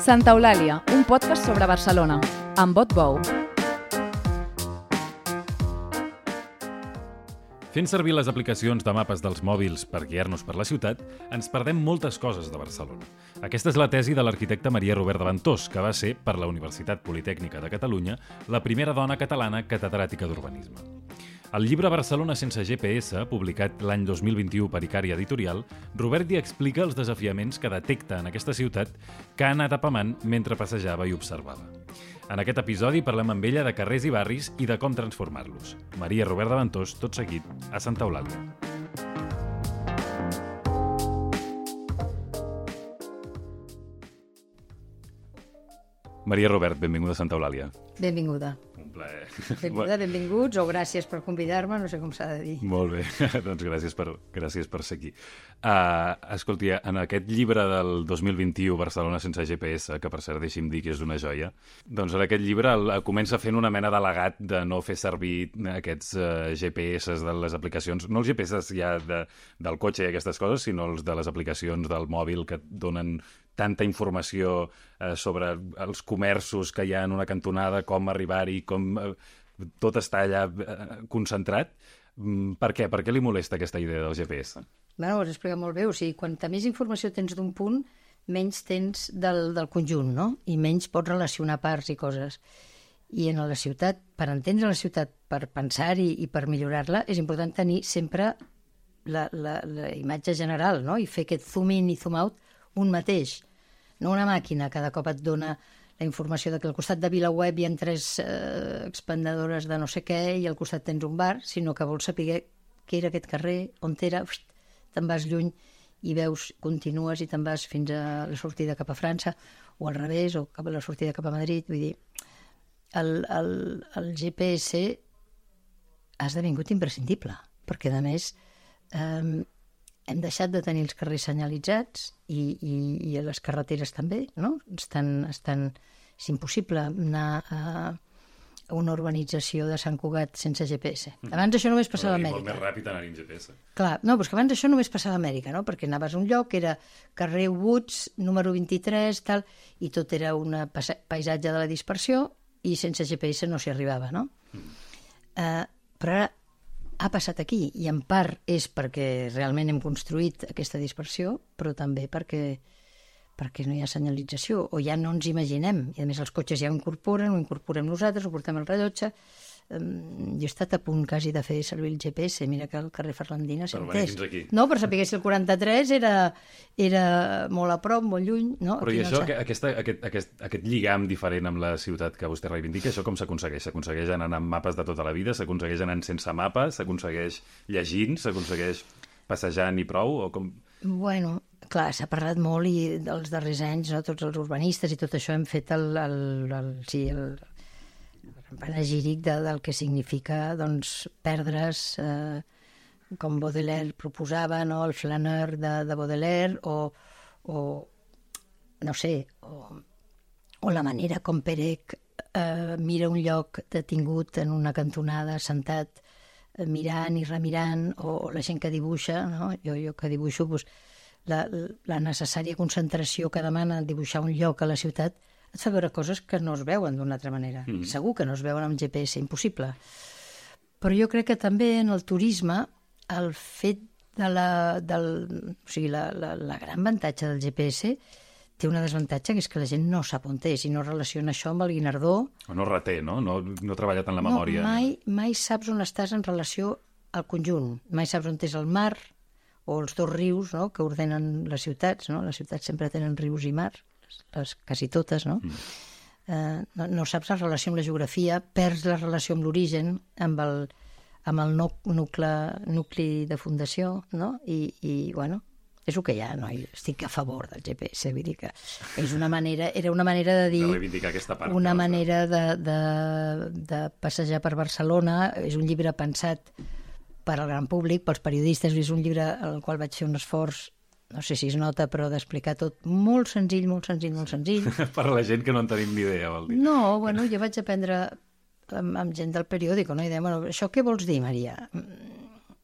Santa Eulàlia, un podcast sobre Barcelona, amb Bot Bou. Fent servir les aplicacions de mapes dels mòbils per guiar-nos per la ciutat, ens perdem moltes coses de Barcelona. Aquesta és la tesi de l'arquitecte Maria Robert de Ventós, que va ser, per la Universitat Politècnica de Catalunya, la primera dona catalana catedràtica d'urbanisme. Al llibre Barcelona sense GPS, publicat l'any 2021 per Icària Editorial, Robert hi explica els desafiaments que detecta en aquesta ciutat que ha anat apamant mentre passejava i observava. En aquest episodi parlem amb ella de carrers i barris i de com transformar-los. Maria Robert de Ventós, tot seguit, a Santa Eulàlia. Maria Robert, benvinguda a Santa Eulàlia. Benvinguda. Un plaer. Benvinguda, benvinguts, o gràcies per convidar-me, no sé com s'ha de dir. Molt bé, doncs gràcies per, gràcies per ser aquí. Uh, escolti, en aquest llibre del 2021, Barcelona sense GPS, que per cert deixi'm dir que és una joia, doncs en aquest llibre el, comença fent una mena d'al·legat de no fer servir aquests uh, GPS de les aplicacions, no els GPS ja de, del cotxe i aquestes coses, sinó els de les aplicacions del mòbil que donen tanta informació eh, sobre els comerços que hi ha en una cantonada, com arribar-hi, com eh, tot està allà eh, concentrat. Mm, per què? Per què li molesta aquesta idea del GPS? Bueno, ho has explicat molt bé. O sigui, quanta més informació tens d'un punt, menys tens del, del conjunt, no? I menys pots relacionar parts i coses. I en la ciutat, per entendre la ciutat, per pensar-hi i per millorar-la, és important tenir sempre la, la, la imatge general, no? I fer aquest zoom in i zoom out un mateix no una màquina, cada cop et dona la informació de que al costat de VilaWeb hi ha tres eh, expendedores de no sé què i al costat tens un bar, sinó que vols saber què era aquest carrer, on era, te'n vas lluny i veus, continues i te'n vas fins a la sortida cap a França, o al revés, o cap a la sortida cap a Madrid, vull dir, el, el, el GPS ha esdevingut imprescindible, perquè a més eh, hem deixat de tenir els carrers senyalitzats i, i, i les carreteres també, no? Estan, estan, és impossible anar a, una urbanització de Sant Cugat sense GPS. Mm. Abans això només passava a Amèrica. Molt més ràpid anar-hi amb GPS. Clar, no, però que abans això només passava a Amèrica, no? Perquè anaves a un lloc, era carrer Woods, número 23, tal, i tot era un paisatge de la dispersió i sense GPS no s'hi arribava, no? Mm. Uh, però ara ha passat aquí i en part és perquè realment hem construït aquesta dispersió, però també perquè perquè no hi ha senyalització o ja no ens imaginem. I a més els cotxes ja ho incorporen, ho incorporem nosaltres, ho portem al rellotge. Um, jo he estat a punt quasi de fer servir el GPS, mira que el carrer Ferlandina s'ha entès. No, per saber si el 43 era, era molt a prop, molt lluny. No? Però i això, no aquesta, aquest, aquest, aquest lligam diferent amb la ciutat que vostè reivindica, això com s'aconsegueix? S'aconsegueix anant amb mapes de tota la vida? S'aconsegueix anant sense mapes? S'aconsegueix llegint? S'aconsegueix passejant i prou? O com... Bueno, clar, s'ha parlat molt i dels darrers anys, no, tots els urbanistes i tot això hem fet el, el, el, sí, el panegíric de, del que significa doncs, perdre's, eh, com Baudelaire proposava, no, el flaner de, de Baudelaire, o, o no sé, o, o la manera com Perec eh, mira un lloc detingut en una cantonada, sentat, eh, mirant i remirant, o, o la gent que dibuixa, no? jo, jo que dibuixo, doncs, la, la necessària concentració que demana dibuixar un lloc a la ciutat et fa veure coses que no es veuen d'una altra manera. Mm. Segur que no es veuen amb GPS, impossible. Però jo crec que també en el turisme el fet de la, del, o sigui, la, la, la gran avantatge del GPS té una desavantatge que és que la gent no sap on és i no relaciona això amb el Guinardó. O no reté, no? No, no treballa tant la memòria. No, mai, mai saps on estàs en relació al conjunt. Mai saps on és el mar, o els dos rius no? que ordenen les ciutats, no? les ciutats sempre tenen rius i mar, les, quasi totes, no? Mm. Eh, no, no saps la relació amb la geografia, perds la relació amb l'origen, amb el, amb el nucle, nucli de fundació, no? I, i bueno, és el que hi ha, no? I estic a favor del GPS, vull dir que és una manera, era una manera de dir... De aquesta part. Una manera de, de, de passejar per Barcelona, és un llibre pensat per al gran públic, pels periodistes, és un llibre al qual vaig fer un esforç no sé si es nota, però d'explicar tot molt senzill, molt senzill, molt senzill. per a la gent que no en tenim ni idea, vol dir. No, bueno, jo vaig aprendre amb, amb gent del periòdic, no? I deia, bueno, això què vols dir, Maria?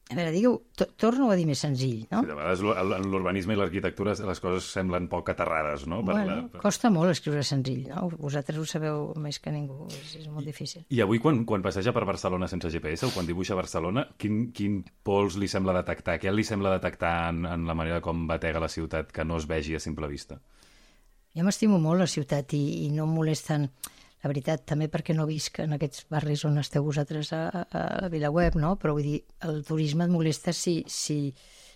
A veure, digueu, to torno a dir més senzill, no? Sí, de vegades en l'urbanisme i l'arquitectura les coses semblen poc aterrades, no? Per bueno, la- costa molt escriure senzill, no? Vosaltres ho sabeu més que ningú, és, és molt difícil. I avui, quan, quan passeja per Barcelona sense GPS o quan dibuixa Barcelona, quin, quin pols li sembla detectar? Què li sembla detectar en, en la manera com batega la ciutat que no es vegi a simple vista? Jo m'estimo molt la ciutat i, i no em molesten, la veritat, també perquè no visc en aquests barris on esteu vosaltres a, a, a la Vilaweb, no? Però vull dir, el turisme et molesta si, si,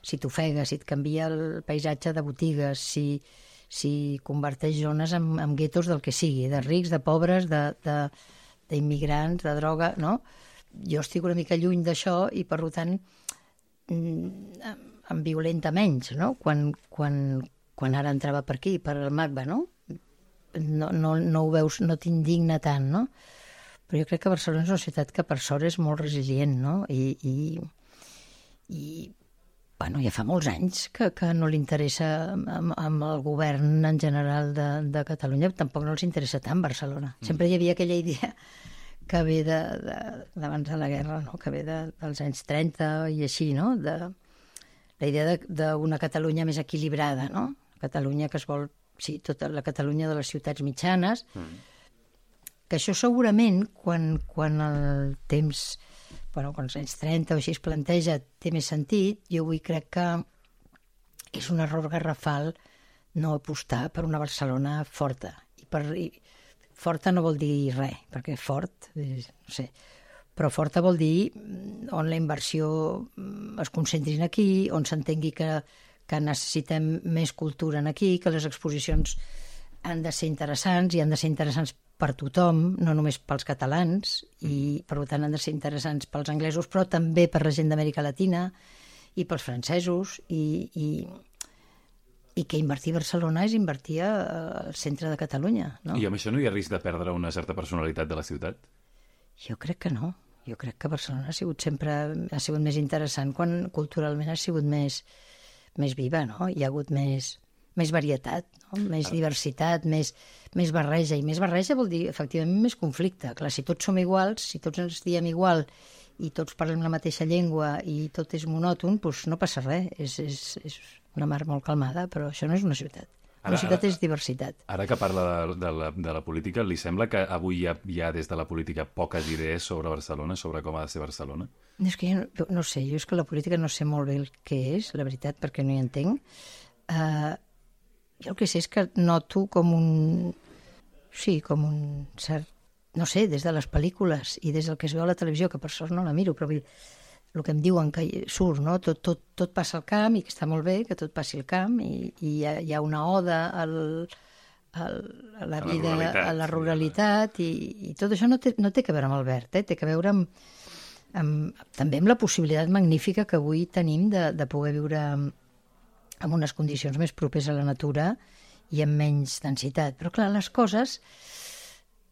si t'ofega, si et canvia el paisatge de botigues, si, si converteix zones en, en guetos del que sigui, de rics, de pobres, de, de, d'immigrants, de droga, no? Jo estic una mica lluny d'això i, per tant, mm, em- violenta menys, no? Quan, quan, quan ara entrava per aquí, per al MACBA, no? No, no, no ho veus, no t'indigna tant, no? Però jo crec que Barcelona és una ciutat que per sort és molt resilient, no? I, i, i bueno, ja fa molts anys que, que no li interessa amb, amb el govern en general de, de Catalunya, tampoc no els interessa tant Barcelona. Sempre hi havia aquella idea que ve de, de, d'abans de la guerra, no? que ve de, dels anys 30 i així, no? De, la idea de- d'una Catalunya més equilibrada, no? Catalunya que es vol, sí, tota la Catalunya de les ciutats mitjanes, que això segurament, quan, quan el temps, bueno, quan els anys 30 o així es planteja, té més sentit, jo avui crec que és un error garrafal no apostar per una Barcelona forta. I per, i, forta no vol dir res, perquè fort, és, no sé, però forta vol dir mm, on la inversió mm, es concentri en aquí, on s'entengui que, que necessitem més cultura en aquí, que les exposicions han de ser interessants i han de ser interessants per tothom, no només pels catalans, i per tant han de ser interessants pels anglesos, però també per la gent d'Amèrica Latina i pels francesos, i, i, i que invertir a Barcelona és invertir al centre de Catalunya. No? I amb això no hi ha risc de perdre una certa personalitat de la ciutat? Jo crec que no. Jo crec que Barcelona ha sigut sempre ha sigut més interessant quan culturalment ha sigut més, més viva, no? Hi ha hagut més, més varietat, no? més diversitat, més, més barreja. I més barreja vol dir, efectivament, més conflicte. Clar, si tots som iguals, si tots ens diem igual i tots parlem la mateixa llengua i tot és monòton, doncs no passa res. És, és, és una mar molt calmada, però això no és una ciutat. Ara- ara- és diversitat. Ara que parla de, de, la, de la política, li sembla que avui hi ha, hi ha des de la política poques idees sobre Barcelona, sobre com ha de ser Barcelona? És que jo no, no sé, jo és que la política no sé molt bé el que és, la veritat, perquè no hi entenc. Uh, jo el que sé és que noto com un... Sí, com un cert... No sé, des de les pel·lícules i des del que es veu a la televisió, que per sort no la miro, però vull dir, el que em diuen que surt, no? Tot, tot, tot passa al camp i que està molt bé que tot passi al camp i, i hi, ha, hi ha una oda al, al, a la A la vida, ruralitat, a la ruralitat i, i tot això no té, no té que veure amb Albert, eh? té que veure amb, amb, també amb la possibilitat magnífica que avui tenim de, de poder viure amb, amb unes condicions més propers a la natura i amb menys densitat. Però clar, les coses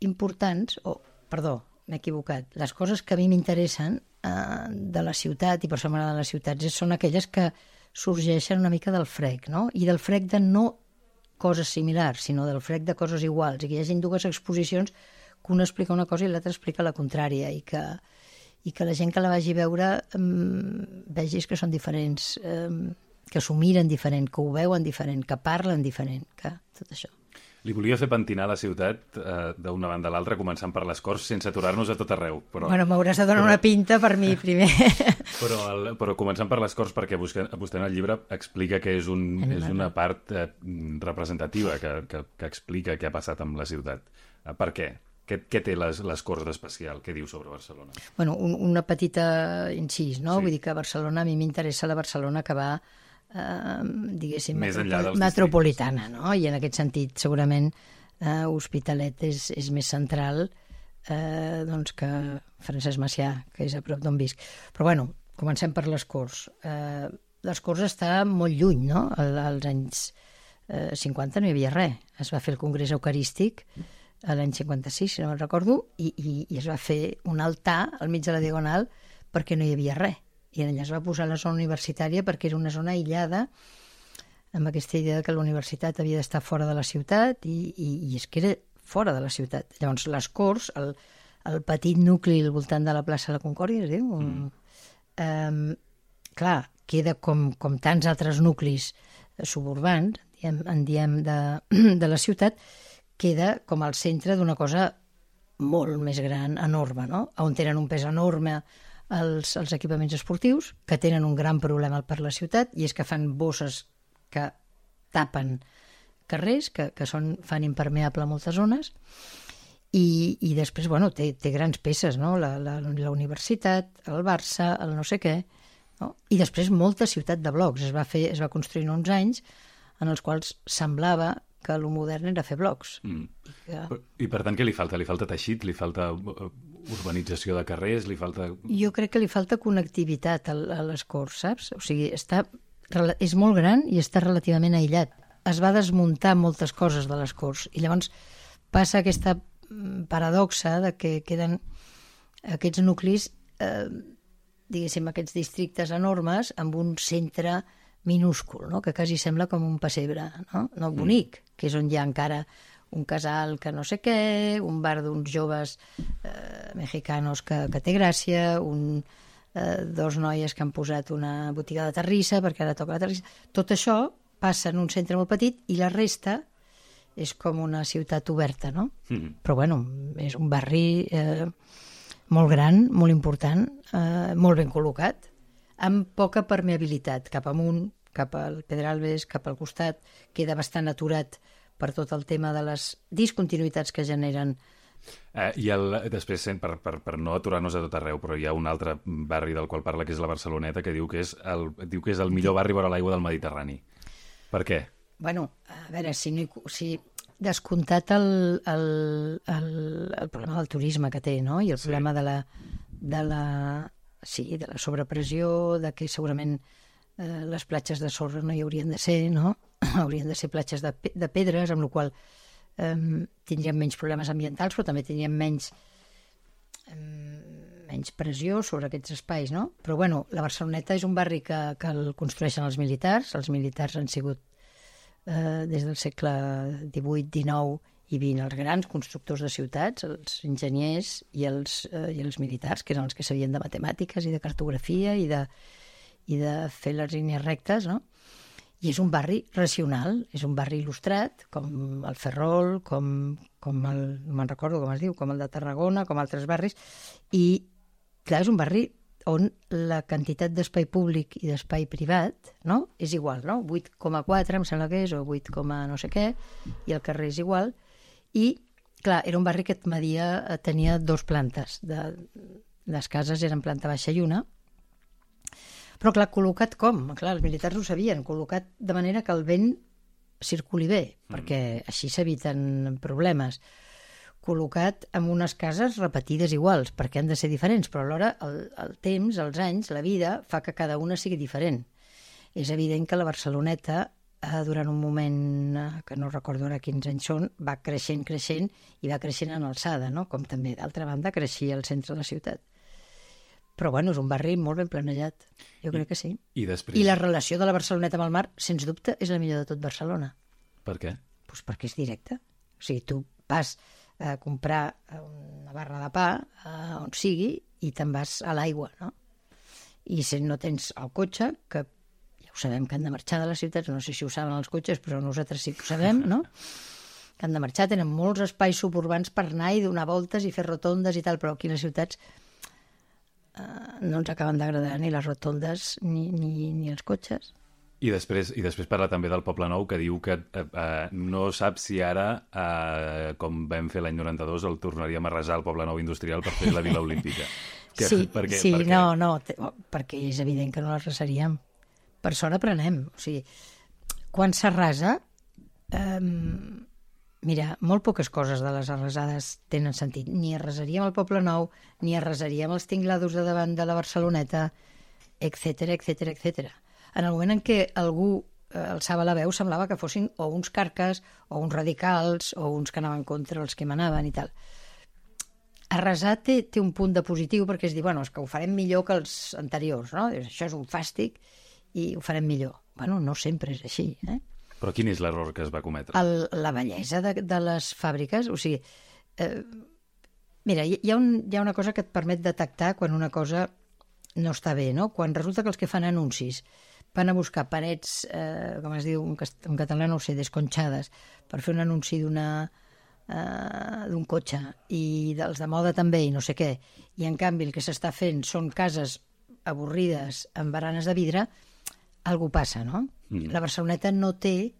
importants, o, perdó, m'he equivocat, les coses que a mi m'interessen de la ciutat, i per això m'agraden les ciutats, són aquelles que sorgeixen una mica del frec, no? I del frec de no coses similars, sinó del frec de coses iguals, i que hi hagin dues exposicions que una explica una cosa i l'altra explica la contrària, i que, i que la gent que la vagi a veure um, vegis que són diferents, um, que s'ho miren diferent, que ho veuen diferent, que parlen diferent, que tot això. Li volia fer pentinar la ciutat eh, d'una banda a l'altra, començant per les Corts, sense aturar-nos a tot arreu. Però, Bueno, m'hauràs de donar una pinta per mi primer. però, el, però començant per les Corts, perquè vostè, en el llibre explica que és, un, és una part eh, representativa que, que, que explica què ha passat amb la ciutat. Eh, per què? Què, què té les, les Corts d'especial? Què diu sobre Barcelona? bueno, un, una petita incís, no? Sí. Vull dir que Barcelona, a mi m'interessa la Barcelona que va, eh, diguéssim, Més dels metropolitana, no? I en aquest sentit, segurament, eh, Hospitalet és, és més central eh, doncs que Francesc Macià, que és a prop d'on visc. Però bueno, comencem per les Corts. Eh, les Corts està molt lluny, no? Al- Als anys eh, 50 no hi havia res. Es va fer el Congrés Eucarístic a l'any 56, si no me'n recordo, i, i, i es va fer un altar al mig de la Diagonal perquè no hi havia res. I allà es va posar la zona universitària perquè era una zona aïllada amb aquesta idea de que la universitat havia d'estar fora de la ciutat i, i, i és que era fora de la ciutat. Llavors, les Corts, el, el petit nucli al voltant de la plaça de la Concòrdia, es diu, mm. um, clar, queda com, com tants altres nuclis suburbans, diem, en diem de, de la ciutat, queda com al centre d'una cosa molt més gran, enorme, no? on tenen un pes enorme els, els equipaments esportius, que tenen un gran problema per la ciutat, i és que fan bosses que tapen carrers, que, que són, fan impermeable moltes zones, i, i després, bueno, té, té grans peces, no? La, la, la universitat, el Barça, el no sé què, no? i després molta ciutat de blocs. Es va, fer, es va construir en uns anys en els quals semblava que el modern era fer blocs. Mm. I, que... I per tant, què li falta? Li falta teixit? Li falta uh, urbanització de carrers? Li falta... Jo crec que li falta connectivitat a, a les Corts, saps? O sigui, està, és molt gran i està relativament aïllat. Es va desmuntar moltes coses de les Corts i llavors passa aquesta mm, paradoxa de que queden aquests nuclis, eh, diguéssim, aquests districtes enormes amb un centre minúscul, no? que quasi sembla com un pessebre, no? no bonic, mm. que és on hi ha encara un casal que no sé què, un bar d'uns joves eh, mexicanos que, que té gràcia, un, eh, dos noies que han posat una botiga de terrissa perquè ara toca la terrissa. Tot això passa en un centre molt petit i la resta és com una ciutat oberta, no? Mm. Però bueno, és un barri eh, molt gran, molt important, eh, molt ben col·locat, amb poca permeabilitat cap amunt, cap al Pedralbes, cap al costat, queda bastant aturat per tot el tema de les discontinuïtats que generen Eh, I el, després, per, per, per no aturar-nos a tot arreu, però hi ha un altre barri del qual parla, que és la Barceloneta, que diu que és el, diu que és el millor barri vora l'aigua del Mediterrani. Per què? Bueno, a veure, si, no hi, si descomptat el, el, el, el problema del turisme que té, no? I el sí. problema de la, de la, sí, de la sobrepressió, de que segurament eh, les platges de sorra no hi haurien de ser, no? haurien de ser platges de, de pedres, amb la qual eh, tindríem menys problemes ambientals, però també tindríem menys eh, menys pressió sobre aquests espais, no? Però, bueno, la Barceloneta és un barri que, que el construeixen els militars. Els militars han sigut, eh, des del segle XVIII-XIX, hi havia els grans constructors de ciutats, els enginyers i els, eh, i els militars, que eren els que sabien de matemàtiques i de cartografia i de, i de fer les línies rectes, no? I és un barri racional, és un barri il·lustrat, com el Ferrol, com, com el, no me'n recordo com es diu, com el de Tarragona, com altres barris, i clar, és un barri on la quantitat d'espai públic i d'espai privat no? és igual, no? 8,4 em sembla que és, o 8, no sé què, i el carrer és igual, i, clar, era un barri que media, eh, tenia dos plantes. De, les cases eren planta baixa i una, però, clar, col·locat com? Clar, els militars ho sabien, col·locat de manera que el vent circuli bé, mm. perquè així s'eviten problemes. Col·locat en unes cases repetides iguals, perquè han de ser diferents, però alhora el, el temps, els anys, la vida, fa que cada una sigui diferent. És evident que la Barceloneta eh, durant un moment eh, que no recordo ara quins anys són, va creixent, creixent i va creixent en alçada, no? com també d'altra banda creixia el centre de la ciutat. Però bueno, és un barri molt ben planejat, jo I, crec que sí. I, després... I la relació de la Barceloneta amb el mar, sens dubte, és la millor de tot Barcelona. Per què? Pues perquè és directe. O sigui, tu vas a comprar una barra de pa eh, on sigui i te'n vas a l'aigua, no? I si no tens el cotxe, que ho sabem que han de marxar de les ciutats, no sé si ho saben els cotxes, però nosaltres sí que ho sabem, no? que han de marxar, tenen molts espais suburbans per anar i donar voltes i fer rotondes i tal, però aquí les ciutats no ens acaben d'agradar ni les rotondes ni, ni, ni els cotxes. I després, I després parla també del Poble Nou, que diu que eh, eh, no sap si ara, eh, com vam fer l'any 92, el tornaríem a resar al Poble Nou Industrial per fer la Vila Olímpica. Que, sí, per què, sí per què? no, no, perquè és evident que no la resaríem per sort aprenem. O sigui, quan s'arrasa, eh, mira, molt poques coses de les arrasades tenen sentit. Ni arrasaríem el Poble Nou, ni arrasaríem els tinglados de davant de la Barceloneta, etc etc etc. En el moment en què algú eh, alçava la veu semblava que fossin o uns carques, o uns radicals, o uns que anaven contra els que manaven i tal. Arrasar té, té un punt de positiu perquè es diu, bueno, és que ho farem millor que els anteriors, no? Això és un fàstic i ho farem millor. Bueno, no sempre és així, eh? Però quin és l'error que es va cometre? El, la bellesa de, de les fàbriques, o sigui... Eh, mira, hi, ha un, hi ha una cosa que et permet detectar quan una cosa no està bé, no? Quan resulta que els que fan anuncis van a buscar parets, eh, com es diu en català, no ho sé, desconxades, per fer un anunci d'una eh, d'un cotxe i dels de moda també i no sé què, i en canvi el que s'està fent són cases avorrides amb baranes de vidre, algú passa, no? Mm. La Barceloneta no té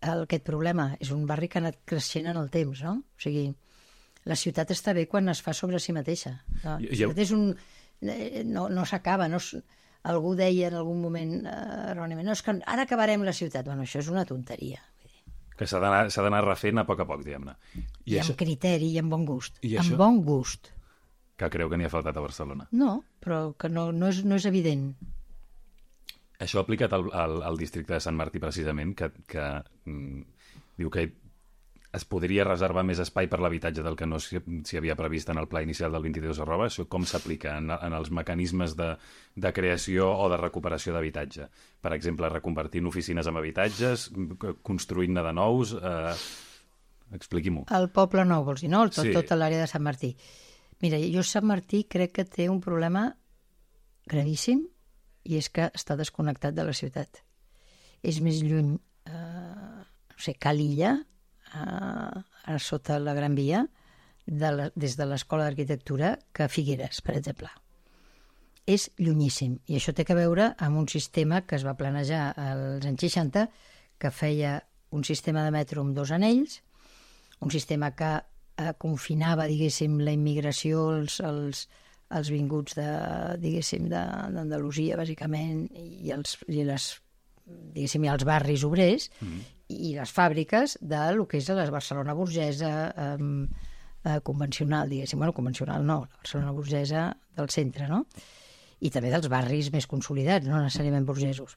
el, aquest problema. És un barri que ha anat creixent en el temps, no? O sigui, la ciutat està bé quan es fa sobre si mateixa. No? I- ciutat és un... eh, No, no s'acaba, no algú deia en algun moment eh, erròniament, no, és que ara acabarem la ciutat. Bueno, això és una tonteria. Que s'ha d'anar refent a poc a poc, diguem-ne. I, I amb criteri i amb bon gust. I amb això? bon gust. que creu que n'hi ha faltat a Barcelona. No, però que no, no, és, no és evident. Això aplicat al, al, al districte de Sant Martí, precisament, que, que mm, diu que es podria reservar més espai per l'habitatge del que no s'hi havia previst en el pla inicial del 22 arroba. Això com s'aplica en, en els mecanismes de, de creació o de recuperació d'habitatge? Per exemple, reconvertint oficines en habitatges, construint-ne de nous... Eh, Expliqui-m'ho. El Poble Nou, vols dir, no? Tot, Sí. sí. Tota l'àrea de Sant Martí. Mira, jo Sant Martí crec que té un problema gravíssim i és que està desconnectat de la ciutat. És més lluny, eh, no sé, Calilla, eh, a sota la Gran Via, de la, des de l'Escola d'Arquitectura, que Figueres, per exemple. És llunyíssim. I això té que veure amb un sistema que es va planejar als anys 60, que feia un sistema de metro amb dos anells, un sistema que eh, confinava, diguéssim, la immigració, els, els, els vinguts de, diguéssim, de- d'Andalusia, bàsicament, i els, i les, diguéssim, i els barris obrers, mm. i les fàbriques de lo que és la Barcelona burgesa eh, eh, convencional, diguéssim, bueno, convencional no, la Barcelona burgesa del centre, no? I també dels barris més consolidats, no necessàriament burgesos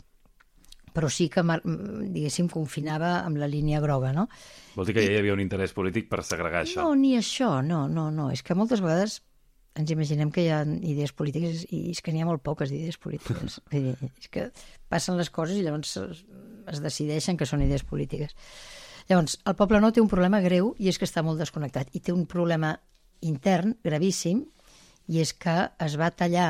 però sí que, diguéssim, confinava amb la línia groga, no? Vol dir que ja hi havia un interès polític per segregar això? No, ni això, no, no, no. És que moltes vegades ens imaginem que hi ha idees polítiques i és que n'hi ha molt poques d'idees polítiques. Vull dir, és que passen les coses i llavors es, decideixen que són idees polítiques. Llavors, el poble nou té un problema greu i és que està molt desconnectat. I té un problema intern gravíssim i és que es va tallar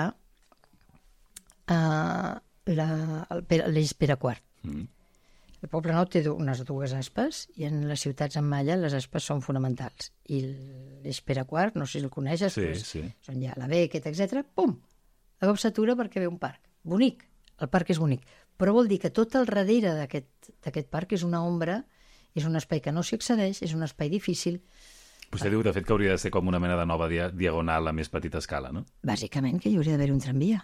eh, la- el l'eix Pere IV. Mm. El Poble Nou té unes dues aspes i en les ciutats amb malla les aspes són fonamentals. I Pere IV, no sé si el coneixes, Sí, és- sí. són ja la Beckett, etc. pum! De cop s'atura perquè ve un parc. Bonic, el parc és bonic. Però vol dir que tot el darrere d'aquest d'aquest parc és una ombra, és un espai que no s'hi accedeix, és un espai difícil, Vostè diu, de fet, que hauria de ser com una mena de nova dia diagonal a més petita escala, no? bàsicament que hi hauria d'haver un tramvia.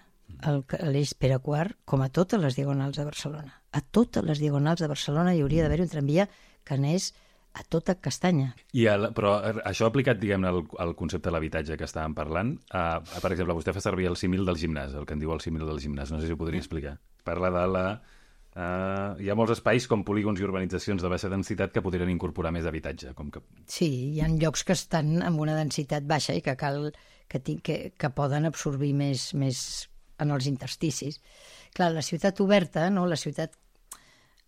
L'eix Pere IV, com a totes les diagonals de Barcelona. A totes les diagonals de Barcelona hi hauria d'haver un tramvia que anés a tota castanya. I el, però eh, això aplicat, diguem-ne, al, al concepte de l'habitatge que estàvem parlant, eh, per exemple, vostè fa servir el símil del gimnàs, el que en diu el símil del gimnàs, no sé si ho podria explicar. Parla de la... Uh, hi ha molts espais com polígons i urbanitzacions de baixa densitat que podrien incorporar més habitatge, com que... Sí, hi ha llocs que estan amb una densitat baixa i que cal que, que, que poden absorbir més, més en els intersticis. Clar, la ciutat oberta, no? la ciutat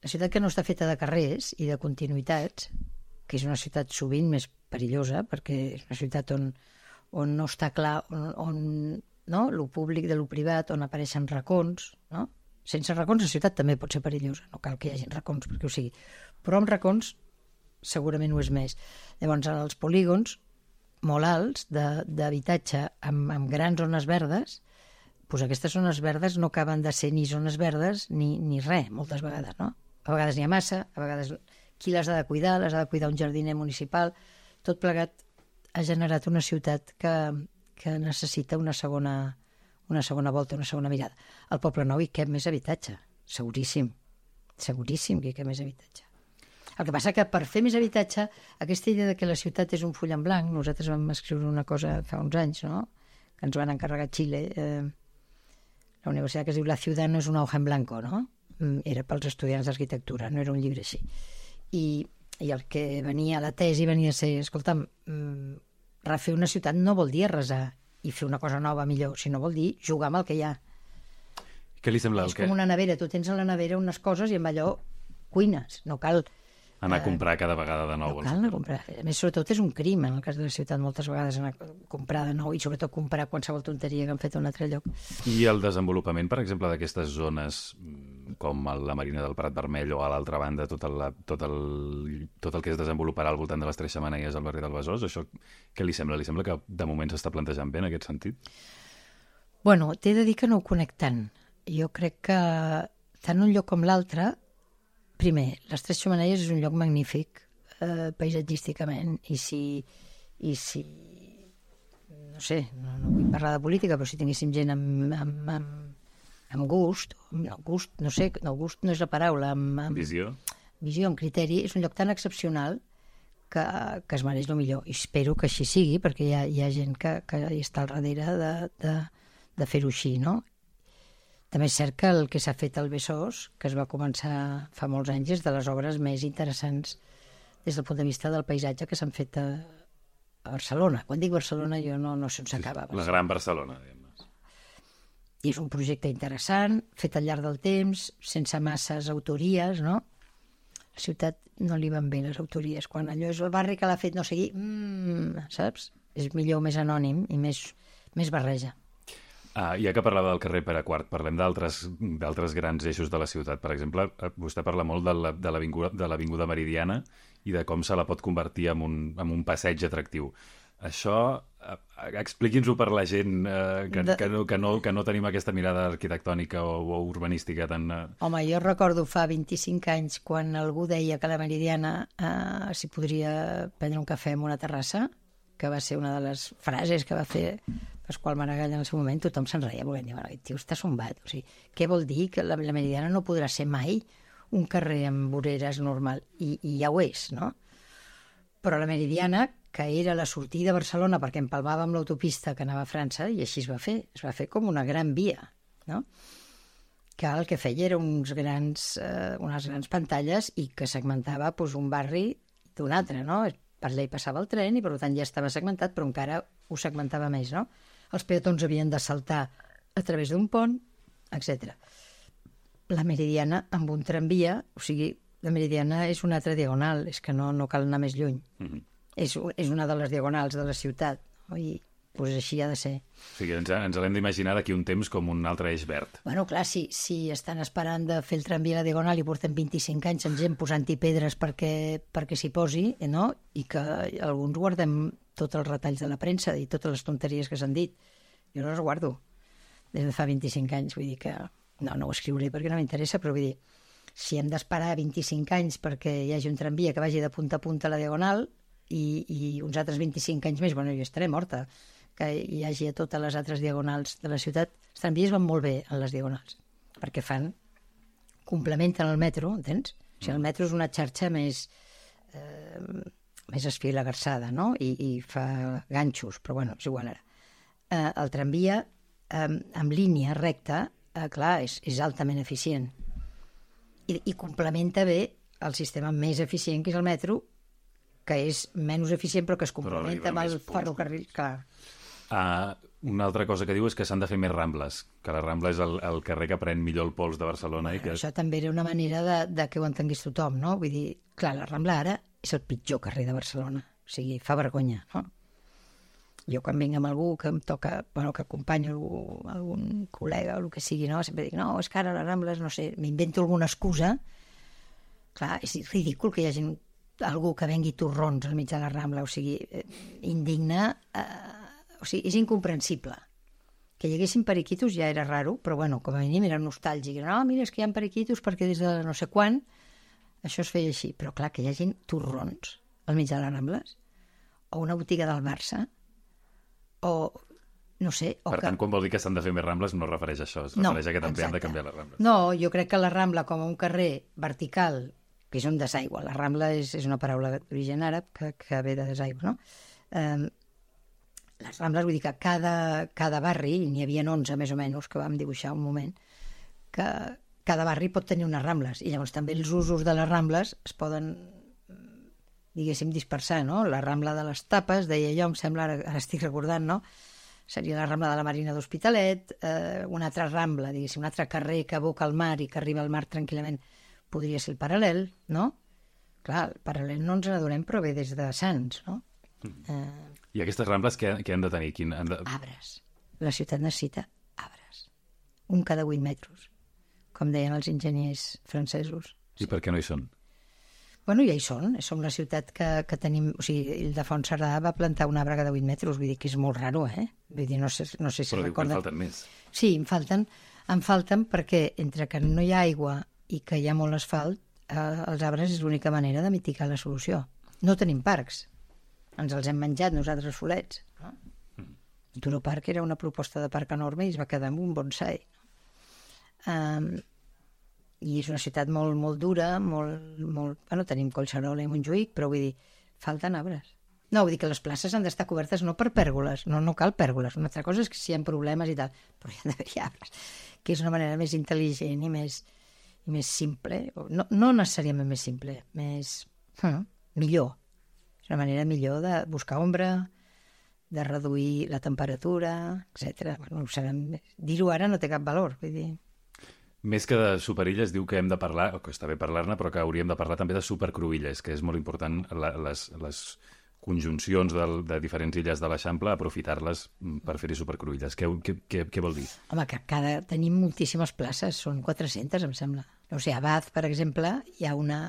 la ciutat que no està feta de carrers i de continuïtats, que és una ciutat sovint més perillosa, perquè és una ciutat on, on no està clar, on, on no? lo públic de lo privat, on apareixen racons, no? Sense racons la ciutat també pot ser perillosa, no cal que hi hagi racons perquè ho sigui. Però amb racons segurament ho és més. Llavors, els polígons molt alts d'habitatge amb, amb grans zones verdes, doncs aquestes zones verdes no acaben de ser ni zones verdes ni, ni res, moltes vegades, no? A vegades n'hi ha massa, a vegades qui les ha de cuidar, les ha de cuidar un jardiner municipal, tot plegat ha generat una ciutat que, que necessita una segona, una segona volta, una segona mirada. Al Poble Nou hi cap més habitatge, seguríssim, seguríssim que hi cap més habitatge. El que passa que per fer més habitatge, aquesta idea de que la ciutat és un full en blanc, nosaltres vam escriure una cosa fa uns anys, no? que ens van encarregar a Xile, eh, la universitat que es diu La ciutat no és una hoja en blanco, no? Mm, Era pels estudiants d'arquitectura, no era un llibre així. I, I el que venia a la tesi venia a ser, escolta'm, mm, refer una ciutat no vol dir arrasar i fer una cosa nova millor, sinó vol dir jugar amb el que hi ha. Què li sembla el És que... com una nevera, tu tens a la nevera unes coses i amb allò cuines, no cal Anar a comprar cada vegada de nou. No cal anar a comprar. A més, sobretot és un crim, en el cas de la ciutat, moltes vegades anar a comprar de nou i sobretot comprar qualsevol tonteria que han fet a un altre lloc. I el desenvolupament, per exemple, d'aquestes zones mm, com la Marina del Prat Vermell o a l'altra banda tot el, tot, el, tot el que es desenvoluparà al voltant de les Tres Xamaneies al barri del Besòs, això què li sembla? Li sembla que de moment s'està plantejant bé en aquest sentit? Bueno, t'he de dir que no ho conec tant. Jo crec que tant un lloc com l'altre Primer, les Tres Xumaneies és un lloc magnífic eh, paisatgísticament i si, i si no sé, no, no vull parlar de política, però si tinguéssim gent amb, amb, amb, amb gust, no, gust, no sé, no, gust no és la paraula, amb, amb Visió? visió, amb criteri, és un lloc tan excepcional que, que es mereix el millor. I espero que així sigui, perquè hi ha, hi ha gent que, que hi està al darrere de, de, de fer-ho així, no? També és cert que el que s'ha fet al Besòs, que es va començar fa molts anys, és de les obres més interessants des del punt de vista del paisatge que s'han fet a, Barcelona. Quan dic Barcelona jo no, no sé on s'acaba. La gran Barcelona, diguem I és un projecte interessant, fet al llarg del temps, sense masses autories, no? A la ciutat no li van bé les autories. Quan allò és el barri que l'ha fet no sé qui, mmm, saps? És millor més anònim i més, més barreja. Ah, ja que parlava del carrer Pere IV, parlem d'altres grans eixos de la ciutat. Per exemple, eh, vostè parla molt de l'Avinguda Meridiana i de com se la pot convertir en un, en un passeig atractiu. Això, eh, expliqui'ns-ho per la gent eh, que, de... que, no, que, no, que no tenim aquesta mirada arquitectònica o, o urbanística tan... Eh... Home, jo recordo fa 25 anys quan algú deia que la Meridiana eh, s'hi podria prendre un cafè en una terrassa, que va ser una de les frases que va fer Pasqual Maragall en el seu moment, tothom se'n reia, volent dir, aquest tio està sombat. O sigui, què vol dir que la, la Meridiana no podrà ser mai un carrer amb voreres normal? I, i ja ho és, no? Però la Meridiana, que era la sortida a Barcelona perquè empalmava amb l'autopista que anava a França, i així es va fer. Es va fer com una gran via, no? que el que feia era uns grans, eh, unes grans pantalles i que segmentava pues, un barri d'un altre, no? Per allà hi passava el tren i per tant ja estava segmentat, però encara ho segmentava més, no? Els peatons havien de saltar a través d'un pont, etc. La Meridiana amb un tramvia, o sigui, la Meridiana és una altra diagonal, és que no, no cal anar més lluny. Mm -hmm. és, és una de les diagonals de la ciutat, no? i pues així ha de ser. O sigui, ens, ens l'hem d'imaginar d'aquí un temps com un altre eix verd. Bueno, clar, si, si estan esperant de fer el tramvia a la Diagonal i portem 25 anys amb gent posant-hi pedres perquè, perquè s'hi posi, no? i que alguns guardem tots els retalls de la premsa i totes les tonteries que s'han dit. Jo no les guardo des de fa 25 anys, vull dir que no, no ho escriuré perquè no m'interessa, però vull dir, si hem d'esperar 25 anys perquè hi hagi un tramvia que vagi de punta a punta a la Diagonal i, i uns altres 25 anys més, bueno, jo estaré morta, que hi hagi a totes les altres diagonals de la ciutat. Els tramvies van molt bé en les diagonals, perquè fan, complementen el metro, entens? O sigui, el metro és una xarxa més... Eh, més esfilagarçada, no? I, i fa ganxos, però bueno, és igual ara. Eh, el tramvia, eh, amb línia recta, eh, clar, és, és altament eficient. I, I complementa bé el sistema més eficient, que és el metro, que és menys eficient però que es complementa amb el ferrocarril, clar. Uh, una altra cosa que diu és que s'han de fer més rambles, que la Rambla és el, el carrer que pren millor el pols de Barcelona. Bueno, i que... Això també era una manera de, de que ho entengués tothom, no? Vull dir, clar, la Rambla ara és el pitjor carrer de Barcelona. O sigui, fa vergonya, no? Jo quan vinc amb algú que em toca, bueno, que acompanyo algú, algun col·lega o el que sigui, no? Sempre dic, no, és que ara les Rambles, no sé, m'invento alguna excusa. Clar, és ridícul que hi hagi algú que vengui torrons al mig de la Rambla, o sigui, eh, indigna, eh, o sigui, és incomprensible. Que hi haguessin periquitos ja era raro, però bueno, com a mínim era nostàlgic. No, mira, és que hi ha periquitos perquè des de no sé quan això es feia així, però clar, que hi hagin torrons al mig de les Rambles, o una botiga del Barça, o no sé... O per que... tant, quan vol dir que s'han de fer més Rambles, no refereix a això, es no, refereix a que també exacte. han de canviar les Rambles. No, jo crec que la Rambla, com a un carrer vertical, que és un desaigua, la Rambla és, és una paraula d'origen àrab que, que ve de desaigua, no? Eh, les Rambles, vull dir que cada, cada barri, n'hi havia 11 més o menys, que vam dibuixar un moment, que, cada barri pot tenir unes rambles i llavors també els usos de les rambles es poden diguéssim dispersar, no? La rambla de les tapes, deia jo, em sembla, ara, ara estic recordant, no? Seria la rambla de la Marina d'Hospitalet, eh, una altra rambla, diguéssim, un altre carrer que aboca al mar i que arriba al mar tranquil·lament, podria ser el paral·lel, no? clar, el paral·lel no ens n'adonem, però ve des de Sants, no? I aquestes rambles què, què han de tenir? Quin, han de... Arbres. La ciutat necessita arbres. Un cada 8 metres, com deien els enginyers francesos. I per què no hi són? Bueno, ja hi són. Som la ciutat que, que tenim... O sigui, Ildefons Cerdà va plantar un arbre cada 8 metres, vull dir que és molt raro, eh? Vull dir, no sé, no sé si Però en recorden... falten més. Sí, em falten, em falten perquè entre que no hi ha aigua i que hi ha molt asfalt, eh, els arbres és l'única manera de mitigar la solució. No tenim parcs. Ens els hem menjat nosaltres els folets. No? El Turo Park era una proposta de parc enorme i es va quedar amb un bonsai. Um, I és una ciutat molt, molt dura, molt, molt... Bueno, tenim Collserola i Montjuïc, però vull dir, falten arbres. No, vull dir que les places han d'estar cobertes no per pèrgoles, no, no cal pèrgoles. Una altra cosa és que si hi ha problemes i tal, però hi ha d'haver arbres, que és una manera més intel·ligent i més, i més simple. No, no necessàriament més simple, més... Hm, millor. És una manera millor de buscar ombra, de reduir la temperatura, etc. Bueno, sabem. Dir-ho ara no té cap valor, vull dir... Més que de superilles, diu que hem de parlar, o que està bé parlar-ne, però que hauríem de parlar també de supercruïlles, que és molt important la, les, les conjuncions del, de diferents illes de l'Eixample, aprofitar-les mm, per fer-hi supercruïlles. Què, què, què, què vol dir? Home, que cada... tenim moltíssimes places, són 400, em sembla. O sigui, a Bath, per exemple, hi ha una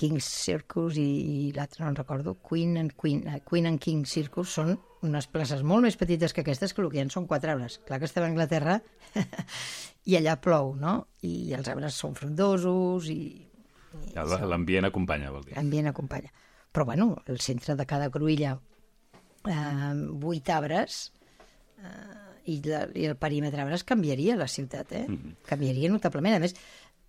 King's Circus i, i l'altre no en recordo, Queen and, Queen, eh, Queen and King Circus són unes places molt més petites que aquestes, que el que hi ha són quatre arbres. Clar que estem a Anglaterra i allà plou, no? I els arbres són frondosos i, i L'ambient acompanya, vol dir. l'ambient acompanya. Però, bueno, el centre de cada cruïlla, eh, vuit arbres, eh, i, la, i el perímetre arbres canviaria la ciutat, eh? Canviaria notablement. A més,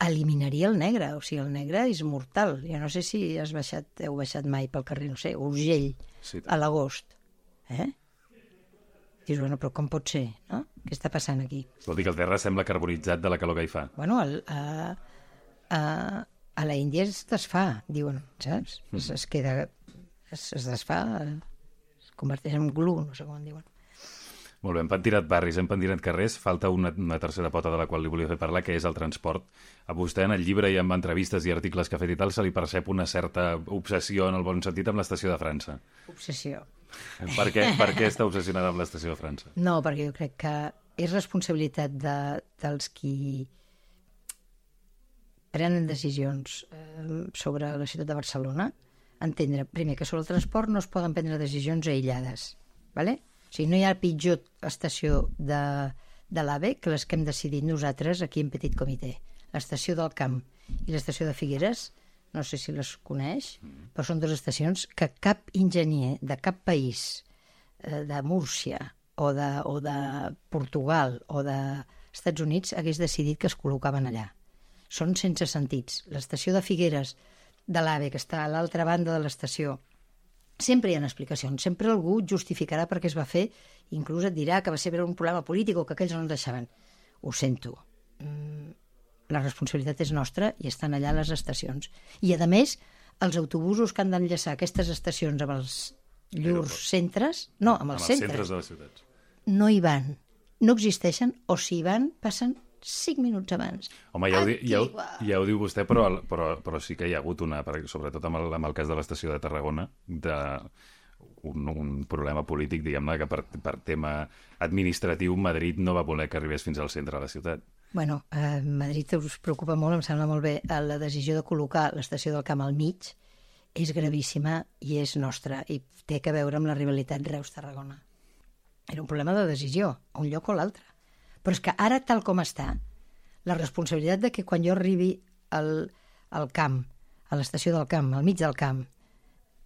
eliminaria el negre, o sigui, el negre és mortal. Jo no sé si has baixat, heu baixat mai pel carrer, no sé, Urgell, Sí, a l'agost. Eh? Dius, bueno, però com pot ser, no? Què està passant aquí? Vol dir que el terra sembla carbonitzat de la calor que hi fa. Bueno, el, a, a, a la Índia es desfà, diuen, saps? Es, es queda, es, es desfà, es converteix en glu, no sé com en diuen. Molt bé, hem pentinat barris, hem pentinat carrers, falta una, una tercera pota de la qual li volia fer parlar, que és el transport. A vostè, en el llibre i amb entrevistes i articles que ha fet i tal, se li percep una certa obsessió, en el bon sentit, amb l'estació de França. Obsessió. Per què, per què està obsessionada amb l'estació de França? No, perquè jo crec que és responsabilitat de, dels qui prenen decisions eh, sobre la ciutat de Barcelona entendre, primer, que sobre el transport no es poden prendre decisions aïllades. ¿vale? O sigui, no hi ha pitjor estació de, de l'AVE que les que hem decidit nosaltres aquí en Petit Comitè. L'estació del Camp i l'estació de Figueres, no sé si les coneix, però són dues estacions que cap enginyer de cap país eh, de Múrcia o de, o de Portugal o de Estats Units hagués decidit que es col·locaven allà. Són sense sentits. L'estació de Figueres de l'AVE, que està a l'altra banda de l'estació, sempre hi ha explicacions, sempre algú justificarà per què es va fer, inclús et dirà que va ser per un problema polític o que aquells no en deixaven. Ho sento. Mm, la responsabilitat és nostra i estan allà les estacions. I, a més, els autobusos que han d'enllaçar aquestes estacions amb els llurs centres, no, amb els, amb els centres, centres de les ciutats. no hi van, no existeixen, o si hi van, passen 5 minuts abans. Home, ja ho, di, ja, ho, ja ho diu vostè, però, però, però sí que hi ha hagut una, sobretot amb el, amb el cas de l'estació de Tarragona, de un, un problema polític, diguem-ne, que per, per tema administratiu Madrid no va voler que arribés fins al centre de la ciutat. Bueno, a Madrid us preocupa molt, em sembla molt bé, eh, la decisió de col·locar l'estació del Camp al mig és gravíssima i és nostra i té a veure amb la rivalitat Reus-Tarragona. Era un problema de decisió, un lloc o l'altre. Però és que ara, tal com està, la responsabilitat de que quan jo arribi al, al camp, a l'estació del camp, al mig del camp,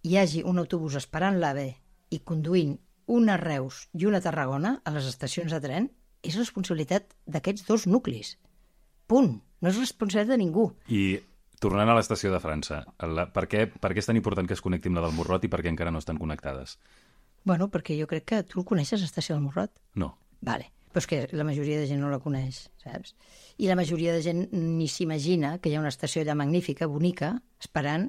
hi hagi un autobús esperant l'AVE i conduint una Reus i una Tarragona a les estacions de tren, és responsabilitat d'aquests dos nuclis. Punt. No és responsabilitat de ningú. I tornant a l'estació de França, la, per, què, per què és tan important que es connecti amb la del Morrot i per què encara no estan connectades? Bueno, perquè jo crec que tu el coneixes, l'estació del Morrot. No. Vale. Però és que la majoria de gent no la coneix, saps? I la majoria de gent ni s'imagina que hi ha una estació allà magnífica, bonica, esperant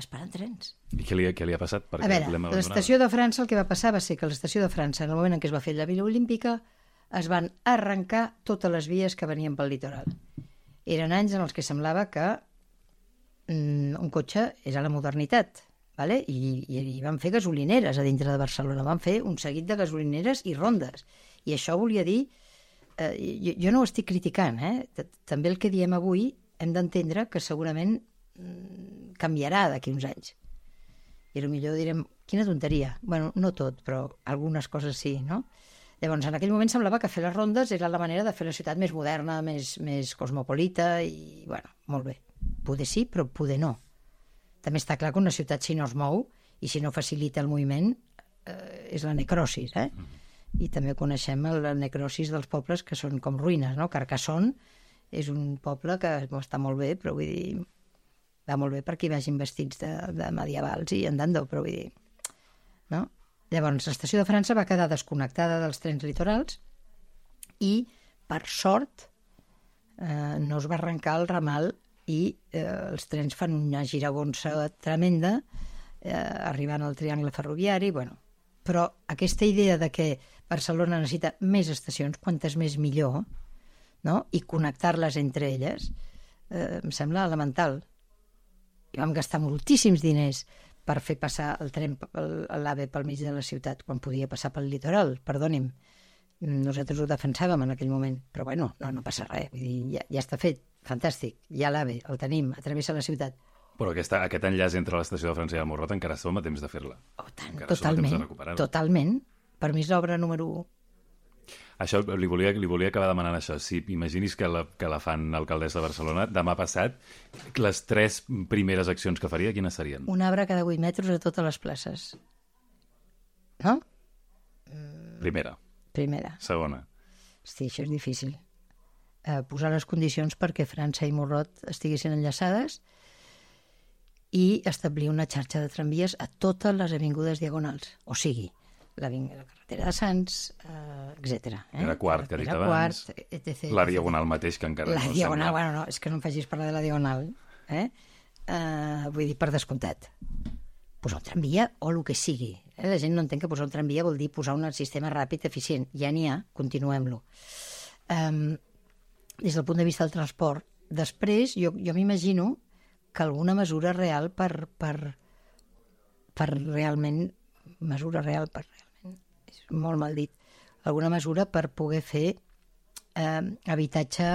esperant trens. I què li, què li ha passat? Perquè A veure, l'estació de França, el que va passar va ser que l'estació de França, en el moment en què es va fer la Vila Olímpica, es van arrencar totes les vies que venien pel litoral. Eren anys en els que semblava que mm, un cotxe és a la modernitat, vale? I, i, i van fer gasolineres a dintre de Barcelona, van fer un seguit de gasolineres i rondes. I això volia dir... Eh, jo, jo no ho estic criticant, eh? També el que diem avui hem d'entendre que segurament mm, canviarà d'aquí uns anys. I millor direm, quina tonteria. bueno, no tot, però algunes coses sí, no? Llavors, en aquell moment semblava que fer les rondes era la manera de fer la ciutat més moderna, més, més cosmopolita i, bueno, molt bé. Poder sí, però poder no. També està clar que una ciutat, si no es mou i si no facilita el moviment, eh, és la necrosis, eh? I també coneixem la necrosis dels pobles que són com ruïnes, no? Carcassonne és un poble que està molt bé, però vull dir, va molt bé perquè hi vagin vestits de, de medievals i andando, però vull dir, no? Llavors, l'estació de França va quedar desconnectada dels trens litorals i, per sort, eh, no es va arrencar el ramal i eh, els trens fan una giragonsa tremenda eh, arribant al triangle ferroviari, bueno, però aquesta idea de que Barcelona necessita més estacions, quantes més millor, no? i connectar-les entre elles, eh, em sembla elemental. I vam gastar moltíssims diners per fer passar el tren, l'AVE pel mig de la ciutat, quan podia passar pel litoral, perdoni'm. Nosaltres ho defensàvem en aquell moment, però bueno, no, no passa res, vull dir, ja, ja està fet, fantàstic, ja l'AVE, el tenim, atravessa la ciutat. Però aquesta, aquest enllaç entre l'estació de França i el Morrot encara som a temps de fer-la. Oh, tant, Encara totalment, totalment. Per mi és l'obra número 1. Això li volia, li volia acabar demanant això. Si imaginis que la, que la fan alcaldessa de Barcelona, demà passat, les tres primeres accions que faria, quines serien? Un arbre cada 8 metres a totes les places. No? Primera. Primera. Segona. Hosti, això és difícil. Eh, posar les condicions perquè França i Morrot estiguessin enllaçades i establir una xarxa de tramvies a totes les avingudes diagonals. O sigui, la, la carretera de Sants, eh, etc. Eh? Era quart, que ha dit abans. Quart, etc. La diagonal mateix, que encara La no diagonal, sembla. bueno, no, és que no em facis parlar de la diagonal. Eh? Uh, vull dir, per descomptat. Posar un tramvia o el que sigui. Eh? La gent no entén que posar un tramvia vol dir posar un sistema ràpid, eficient. Ja n'hi ha, continuem-lo. Um, des del punt de vista del transport. Després, jo, jo m'imagino que alguna mesura real per, per, per realment... Mesura real per realment... És molt mal dit. Alguna mesura per poder fer eh, habitatge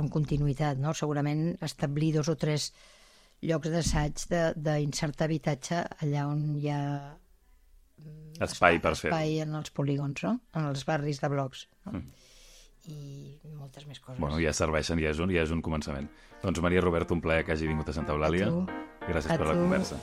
amb continuïtat, no? Segurament establir dos o tres llocs d'assaig de- d'insertar habitatge allà on hi ha Espai per fer-ho. espai en els polígons, no? En els barris de blocs. No? I moltes més coses. Bueno, ja serveixen, ja és un, ja és un començament. Doncs Maria Robert, un plaer que hagi vingut a Santa Eulàlia. tu. Gràcies A per la tu. conversa.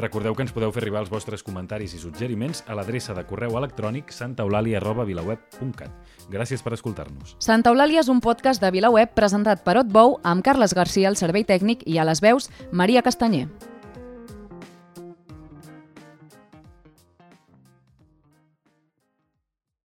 Recordeu que ens podeu fer arribar els vostres comentaris i suggeriments a l'adreça de correu electrònic santaeulàlia.vilaweb.cat. Gràcies per escoltar-nos. Santa Eulàlia és un podcast de VilaWeb presentat per Otbou amb Carles Garcia al servei tècnic i a les veus Maria Castanyer.